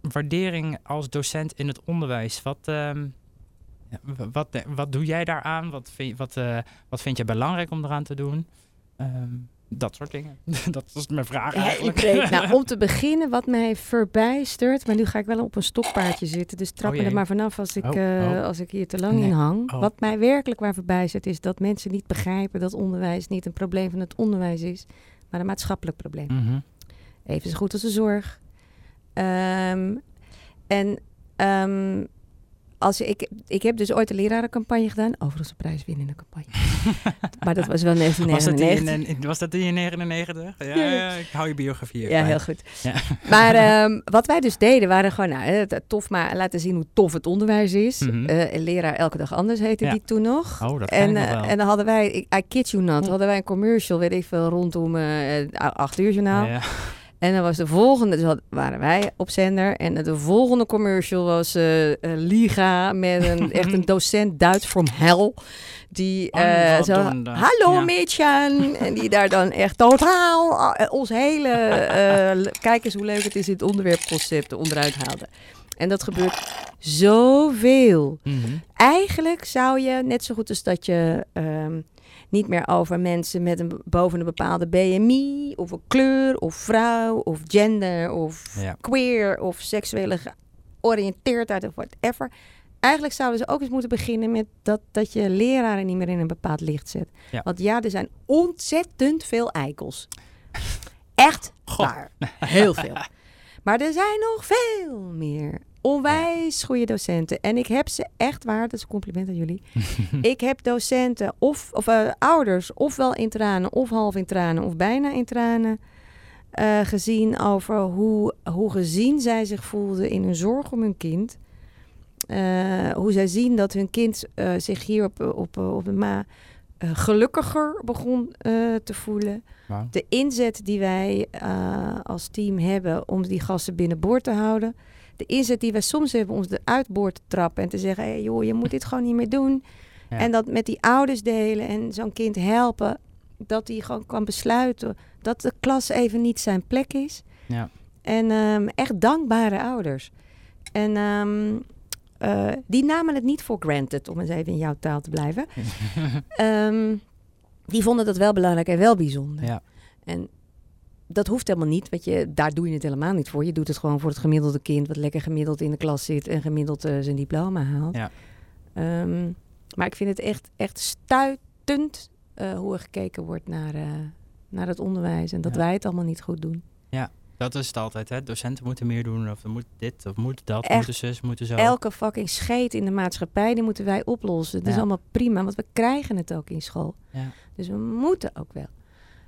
waardering als docent in het onderwijs. Wat, ehm, wat, wat doe jij daaraan? Wat vind, wat, wat vind je belangrijk om eraan te doen? Ehm, dat soort dingen. dat is mijn vraag eigenlijk. weet, nou, om te beginnen, wat mij verbijstert, maar nu ga ik wel op een stokpaardje zitten, dus trap Oh me er maar vanaf als ik, Oh, eh, oh. als ik hier te lang Nee. in hang. Oh. Wat mij werkelijk waar verbijstert, is dat mensen niet begrijpen dat onderwijs niet een probleem van het onderwijs is, maar een maatschappelijk probleem. Mhm. Even zo goed als de zorg. Ehm, en ehm, als ik, ik heb dus ooit een lerarencampagne gedaan. Overigens een prijswinnende campagne. maar dat was wel Was, dat die 1999. in, in- was dat die in 99? Ja, Ja. ja, ik hou je biografie Ja, heel goed. Ja. Maar ehm, wat wij dus deden, waren gewoon nou, tof maar laten zien hoe tof het onderwijs is. Mhm. Eh, een leraar elke dag anders heette die toen nog. Oh, dat En, nog eh, wel. en dan hadden wij, I kid you not, hadden wij een commercial, weet ik veel, rondom eh eh, acht uur journaal. En dan was de volgende, dus waren wij op zender. En de volgende commercial was eh, eh, Liga met een, echt een docent Duits from hell. Die eh, zo, Onvoldoende. hallo Ja. Mädchen. En die daar dan echt totaal eh, ons hele, eh, le- kijk eens hoe leuk het is, dit onderwerpconcept onderuit haalde. En dat gebeurt zoveel. Mhm. Eigenlijk zou je, net zo goed als dat je ehm, niet meer over mensen met een boven een bepaalde BMI, of een kleur, of vrouw, of gender, of Ja. queer, of seksuele georiënteerdheid, of whatever. Eigenlijk zouden ze ook eens moeten beginnen met dat, dat je leraren niet meer in een bepaald licht zet. Ja. Want ja, er zijn ontzettend veel eikels. Echt waar. Heel veel. Maar er zijn nog veel meer onwijs goede docenten. En ik heb ze echt waar, dat is een compliment aan jullie. ik heb docenten of, of eh, ouders, ofwel in tranen, of half in tranen, of bijna in tranen. eh, gezien over hoe, hoe gezien zij zich voelden in hun zorg om hun kind. Eh, hoe zij zien dat hun kind zich hier op, op, op de ma gelukkiger begon te voelen. De inzet die wij als team hebben om die gasten binnenboord te houden. De inzet die wij soms hebben om ze eruit boord te trappen en te zeggen: hey, joh, je moet dit gewoon niet meer doen. Ja. En dat met die ouders delen en zo'n kind helpen. Dat hij gewoon kan besluiten dat de klas even niet zijn plek is. Ja. En ehm, echt dankbare ouders. En ehm, eh, die namen het niet voor granted, om eens even in jouw taal te blijven. Ehm, die vonden dat wel belangrijk en wel bijzonder. Ja. En dat hoeft helemaal niet, want je, daar doe je het helemaal niet voor. Je doet het gewoon voor het gemiddelde kind... wat lekker gemiddeld in de klas zit en gemiddeld eh, zijn diploma haalt. Ja. Ehm, maar ik vind het echt, echt stuitend eh, hoe er gekeken wordt naar, eh, naar het onderwijs... en dat Ja. wij het allemaal niet goed doen. Dat is het altijd, hè? Docenten moeten meer doen, of er moet dit, of moet dat, Echt. moeten zus, moeten zo. Elke fucking scheet in de maatschappij, die moeten wij oplossen. Het is Ja. allemaal prima, want we krijgen het ook in school. Ja. Dus we moeten ook wel.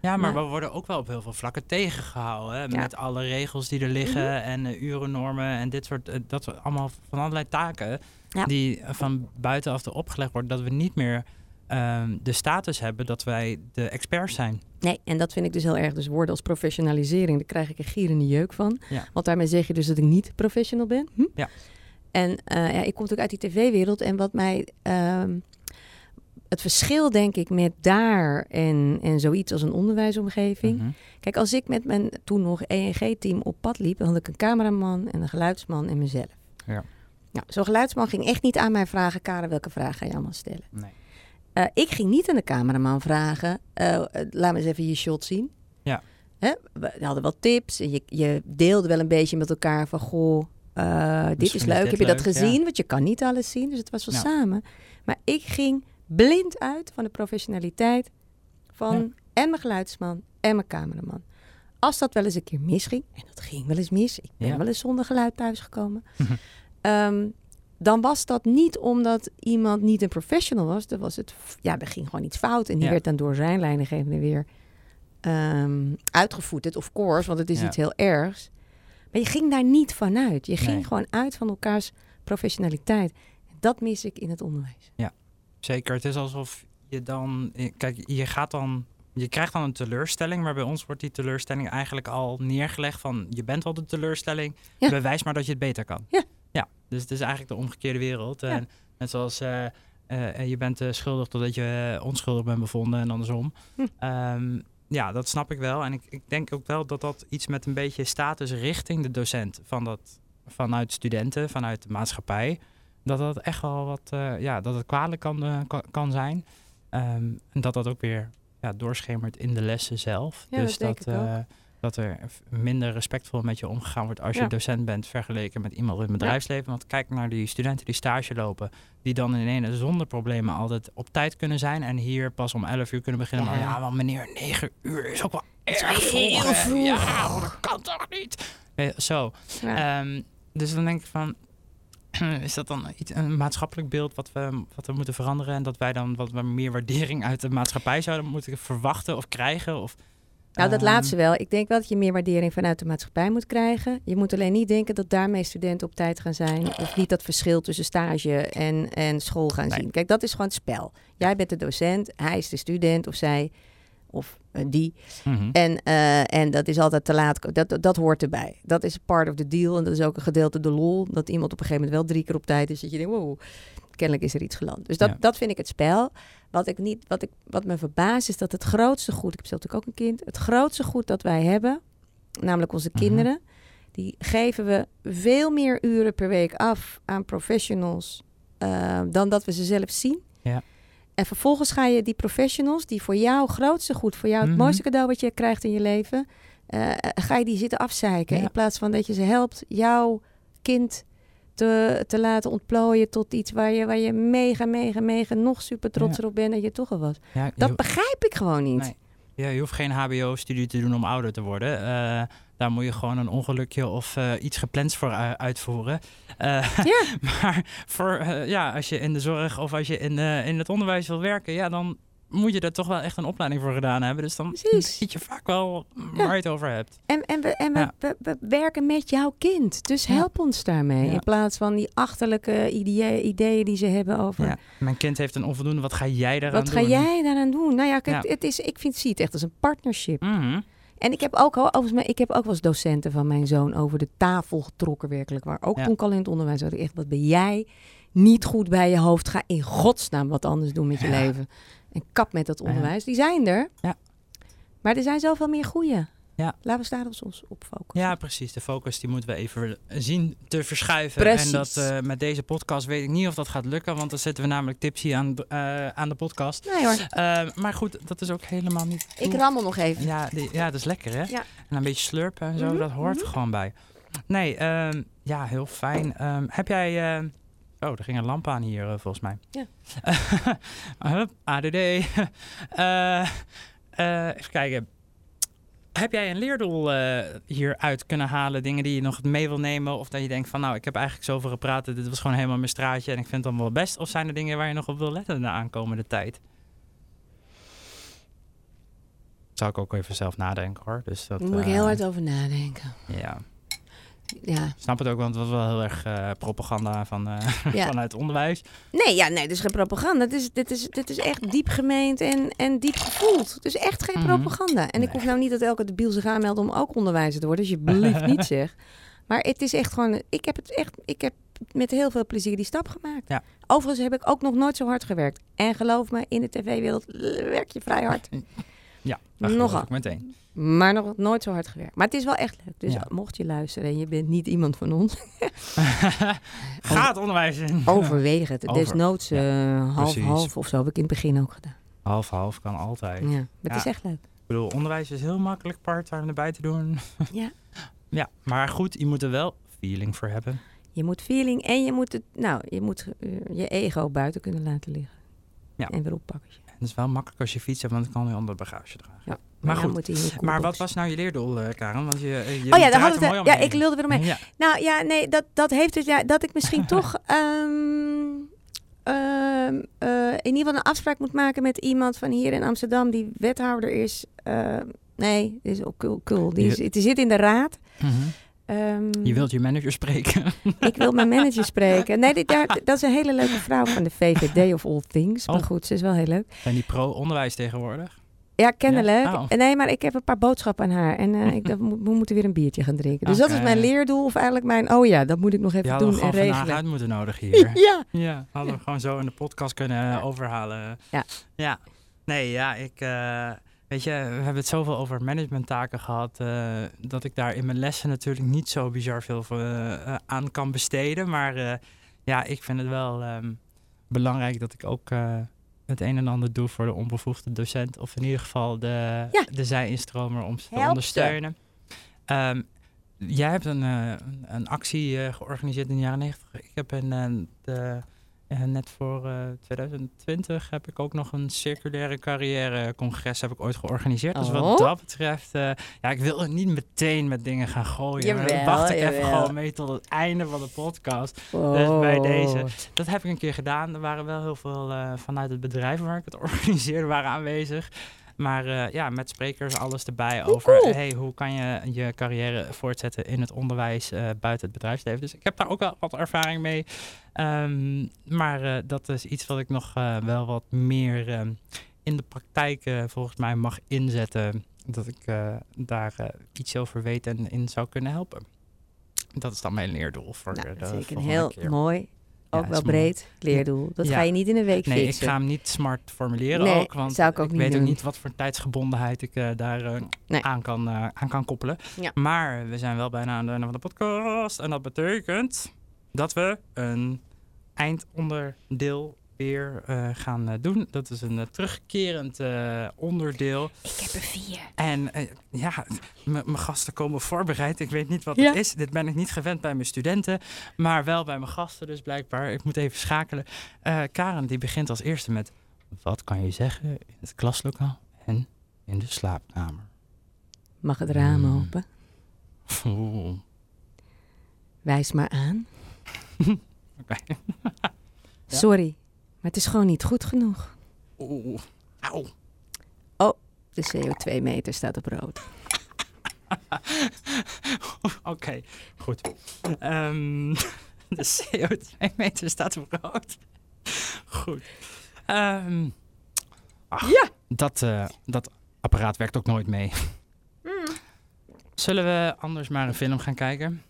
Ja, maar we worden ook wel op heel veel vlakken tegengehouden. Hè? Ja. Mhm. Met alle regels die er liggen en eh, urennormen en dit soort, eh, dat soort allemaal van allerlei taken Ja. die eh, van buitenaf er opgelegd worden. Dat we niet meer ehm, de status hebben dat wij de experts zijn. Nee, en dat vind ik dus heel erg. Dus woorden als professionalisering, daar krijg ik een gierende jeuk van. Want daarmee zeg je dus dat ik niet professional ben. Hm? Ja. En ja, ik kom natuurlijk uit die tv-wereld. En wat mij... ehm, het verschil, denk ik, met daar en, en zoiets als een onderwijsomgeving. Mhm. Kijk, als ik met mijn toen nog ENG-team op pad liep... dan had ik een cameraman en een geluidsman en mezelf. Ja. Nou, zo'n geluidsman ging echt niet aan mij vragen... Karen, welke vraag ga je allemaal stellen? Nee. Eh, ik ging niet aan de cameraman vragen, eh, laat me eens even je shot zien. Ja. Hè? We hadden wel tips en je, je deelde wel een beetje met elkaar van, goh, eh, dit is leuk. dit Heb je dat leuk, gezien? Want je kan niet alles zien, dus het was wel Ja. samen. Maar ik ging blind uit van de professionaliteit van Ja. en mijn geluidsman en mijn cameraman. Als dat wel eens een keer misging, en dat ging wel eens mis, ik ben Ja. wel eens zonder geluid thuisgekomen. Ehm, dan was dat niet omdat iemand niet een professional was. Dan was het, ja, er ging gewoon iets fout. En die Ja. werd dan door zijn leidinggevende weer ehm uitgevoerd. Of course, want het is Ja. iets heel ergs. Maar je ging daar niet vanuit. Je ging Nee. gewoon uit van elkaars professionaliteit. Dat mis ik in het onderwijs. Zeker, het is alsof je dan... eh, Kijk, je gaat dan... Je krijgt dan een teleurstelling, maar bij ons wordt die teleurstelling eigenlijk al neergelegd van... Je bent wel de teleurstelling, Ja. bewijs maar dat je het beter kan. Ja. Ja, dus het is eigenlijk de omgekeerde wereld. Ja. En net zoals eh, eh, je bent schuldig totdat je onschuldig bent bevonden en andersom. Hm. Ehm, ja, dat snap ik wel. En ik, ik denk ook wel dat dat iets met een beetje status richting de docent... Van dat, vanuit studenten, vanuit de maatschappij... dat dat echt wel wat... eh, ja, dat het kwalijk kan, eh, kan, zijn. Ehm, en dat dat ook weer ja, doorschemert in de lessen zelf. Ja, dus dat ik eh, dat er minder respectvol met je omgegaan wordt als Ja. je docent bent vergeleken met iemand in het bedrijfsleven. Want kijk naar die studenten die stage lopen, die dan in ene zonder problemen altijd op tijd kunnen zijn en hier pas om 11 uur kunnen beginnen. Ja. Maar ja, want meneer, 9 uur is ook wel is erg vroeg. vroeg. Ja, dat kan toch niet? Zo. Ehm, dus dan denk ik van, is dat dan iets, een maatschappelijk beeld wat we, wat we moeten veranderen? En dat wij dan wat meer waardering uit de maatschappij zouden moeten verwachten of krijgen? Of, Nou, dat ehm, laatste wel. Ik denk wel dat je meer waardering vanuit de maatschappij moet krijgen. Je moet alleen niet denken dat daarmee studenten op tijd gaan zijn. Of niet dat verschil tussen stage en, en school gaan Nee. zien. Kijk, dat is gewoon het spel. Jij bent de docent, hij is de student of zij of eh, die. mhm. En, eh, en dat is altijd te laat. Dat, dat, hoort erbij. Dat is part of the deal. En dat is ook een gedeelte de lol. Dat iemand op een gegeven moment wel drie keer op tijd is. Dat je denkt, wow, kennelijk is er iets geland. Dus dat, Ja. dat vind ik het spel. Wat, ik niet, wat, ik, wat me verbaast is dat het grootste goed... Ik heb zelf natuurlijk ook een kind. Het grootste goed dat wij hebben, namelijk onze Mhm. kinderen... die geven we veel meer uren per week af aan professionals... eh, dan dat we ze zelf zien. Ja. En vervolgens ga je die professionals, die voor jou grootste goed, voor jou het Mhm. mooiste cadeau wat je krijgt in je leven, eh, ga je die zitten afzeiken. Ja. In plaats van dat je ze helpt jouw kind te, te laten ontplooien tot iets waar je, waar je mega, mega, mega nog super trots Ja. erop bent dat je toch al was. ja, Dat begrijp ik gewoon niet. Nee. Ja, je hoeft geen HBO-studie te doen om ouder te worden. Eh, daar moet je gewoon een ongelukje of eh, iets gepland voor u- uitvoeren. Eh, Ja. maar voor, eh, ja, als je in de zorg of als je in, eh, in het onderwijs wil werken, ja, dan moet je er toch wel echt een opleiding voor gedaan hebben. Dus dan Precies. ziet je vaak wel Ja. waar je het over hebt. En, en, we, en we, Ja. we, we werken met jouw kind. Dus Ja. help ons daarmee. In plaats van die achterlijke idee, ideeën die ze hebben over... Ja. Mijn kind heeft een onvoldoende, wat ga jij daaraan Wat doen? ga jij daaraan doen? Nou ja, kijk, Ja. Het is, ik vind, zie het echt als een partnership. Mhm. En ik heb ook, al- overigens, ik heb ook wel eens docenten van mijn zoon over de tafel getrokken, werkelijk waar. Ook toen ik al in het onderwijs Echt, wat ben jij niet goed bij je hoofd? Ga in godsnaam wat anders doen met je leven. En kap met dat onderwijs. Die zijn er. Ja. Maar er zijn zoveel meer goeie. Ja. Laten we daar ons ons op focussen. Ja, precies. De focus die moeten we even zien te verschuiven. Precies. En dat eh, met deze podcast weet ik niet of dat gaat lukken, want dan zetten we namelijk tipsy aan, de- eh, aan de podcast. Nee hoor, Eh, maar goed, dat is ook helemaal niet. ik rammel nog even. Ja, die- ja, dat is lekker hè? Ja. En een beetje slurpen en zo, Mhm, dat hoort er mhm. gewoon bij. Nee, ehm, ja, heel fijn. Ehm, heb jij... oh, er ging een lamp aan hier eh, volgens mij. Ja. Hup, ADD. Eh, eh, even kijken. Heb jij een leerdoel eh, hieruit kunnen halen? Dingen die je nog mee wil nemen? Of dat je denkt van nou, ik heb eigenlijk zoveel gepraat. Dit was gewoon helemaal mijn straatje en ik vind het dan wel best. Of zijn er dingen waar je nog op wil letten de aankomende tijd? Zou ik ook even zelf nadenken hoor. Dus dat, Daar moet ik heel hard over nadenken. Ja, Ja. snap het ook, want het was wel heel erg eh, propaganda van, eh, Ja. vanuit onderwijs. Nee, ja, nee, dit is geen propaganda. Dit is, dit is, dit is echt diep gemeend en, en diep gevoeld. Het is echt geen Mhm. propaganda. En ik hoef nou niet dat elke debiel zich aanmeldt om ook onderwijzer te worden. Alsjeblieft niet zeg. Maar het is echt gewoon... Ik heb het echt... Ik heb met heel veel plezier die stap gemaakt. Ja. Overigens heb ik ook nog nooit zo hard gewerkt. En geloof me, in de tv-wereld werk je vrij hard. Ja, Nogal. ik meteen. Maar nog nooit zo hard gewerkt. Maar het is wel echt leuk. Dus Ja. mocht je luisteren en je bent niet iemand van ons... Ga het onderwijs in. overweeg het. Over. Desnoods eh, half, precies. half of zo heb ik in het begin ook gedaan. Half, half kan altijd. Ja, het Ja. is echt leuk. Ik bedoel, onderwijs is heel makkelijk part-time erbij te doen. Ja. Ja, maar goed, je moet er wel feeling voor hebben. Je moet feeling en je moet, het, nou, je, moet eh, je ego buiten kunnen laten liggen. Ja. En weer oppakken. Het is wel makkelijk als je fiets hebt, want dan kan je onder bagage dragen. Ja. Maar goed, Maar wat was nou je leerdoel, eh, Karen? Want je, eh, je Oh ja, daar hadden we het. Ja, ik lulde weer. Ja. Nou ja, nee, dat, dat heeft dus, ja, dat ik misschien toch ehm, ehm, eh, in ieder geval een afspraak moet maken met iemand van hier in Amsterdam die wethouder is. Ehm, nee, is ook cool. cool. Die, is, die zit in de raad. Mhm. Ehm, Je wilt je manager spreken. Ik wil mijn manager spreken. Nee, dit, ja, dat is een hele leuke vrouw van de VVD of All Things. Maar Oh. goed, ze is wel heel leuk. Zijn die pro-onderwijs tegenwoordig? Ja, kennelijk. Ja? Oh. Nee, maar ik heb een paar boodschappen aan haar. En eh, ik dacht, we moeten weer een biertje gaan drinken. Dus dat is mijn leerdoel. Of eigenlijk mijn, oh ja, dat moet ik nog even hadden we doen en regelen. uit moeten nodigen hier. Ja. Ja, hadden we gewoon zo in de podcast kunnen eh, overhalen. Ja. Ja. Nee, ja, ik... eh, weet je, we hebben het zoveel over managementtaken gehad... eh, dat ik daar in mijn lessen natuurlijk niet zo bizar veel eh, aan kan besteden. Maar ja, ik vind het wel ehm, belangrijk dat ik ook... het een en ander doe voor de onbevoegde docent. Of in ieder geval de, Ja. de zij-instromer om ze te Help ondersteunen. Ehm, jij hebt een, een- een actie georganiseerd in de jaren 90. Ik heb eh, de, eh, net voor eh, 2020 heb ik ook nog een circulaire carrière congres heb ik ooit georganiseerd. Dus Oh. wat dat betreft, eh, ja, ik wil er niet meteen met dingen gaan gooien. maar Jawel, wacht ik even gewoon mee tot het einde van de podcast. Dus bij deze. Oh. Dat heb ik een keer gedaan. Er waren wel heel veel eh, vanuit het bedrijf waar ik het organiseerde waren aanwezig. Maar eh, ja, met sprekers alles erbij Hoe over cool. hey, hoe kan je je carrière voortzetten in het onderwijs eh, buiten het bedrijfsleven. Dus ik heb daar ook wel wat ervaring mee. Ehm, maar eh, dat is iets wat ik nog wel wat meer ehm, in de praktijk volgens mij mag inzetten. Dat ik daar iets over weet en in zou kunnen helpen. Dat is dan mijn leerdoel voor Nou, de dat is zeker een heel keer. mooi, ook wel breed leerdoel. Dat Ja. ga je niet in een week Nee, ik fixen. ga hem niet smart formuleren Nee, ook. Want zou ik ook niet weet doen. ook niet wat voor tijdsgebondenheid ik eh, daar eh, Nee. aan, kan, eh, aan kan koppelen. Ja. Maar we zijn wel bijna aan het einde van de podcast. En dat betekent dat we een eindonderdeel weer eh, gaan eh, doen. Dat is een eh, terugkerend eh, onderdeel. Ik heb er vier. En eh, ja, mijn gasten komen voorbereid. Ik weet niet wat Ja. het is. Dit ben ik niet gewend bij mijn studenten, maar wel bij mijn gasten. Dus blijkbaar, ik moet even schakelen. Eh, Karen, die begint als eerste met... Wat kan je zeggen in het klaslokaal en in de slaapkamer? Mag het raam Hmm. open? Oeh, Wijs maar aan. Sorry, maar het is gewoon niet goed genoeg. Oeh, auw. De CO2-meter staat op rood. Oké, goed. Ehm, de CO2-meter staat op rood. Goed. Ehm, ach, Ja. Dat, eh, dat apparaat werkt ook nooit mee. Zullen we anders maar een film gaan kijken?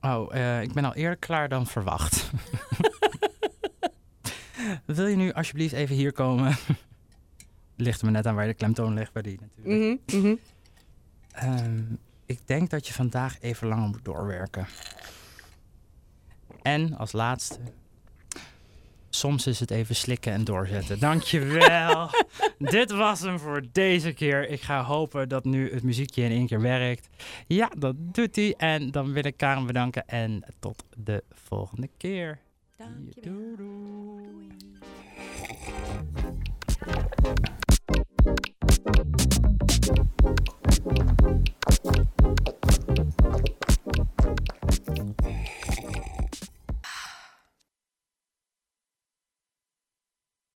Oh, eh, ik ben al eerder klaar dan verwacht. Wil je nu alsjeblieft even hier komen? Ligt er me net aan waar je de klemtoon legt bij die natuurlijk. Mhm, mhm. Ehm, ik denk dat je vandaag even langer moet doorwerken. En als laatste, soms is het even slikken en doorzetten. Dankjewel. Dit was hem voor deze keer. Ik ga hopen dat nu het muziekje in één keer werkt. Ja, dat doet hij. En dan wil ik Karen bedanken. En tot de volgende keer. Dank je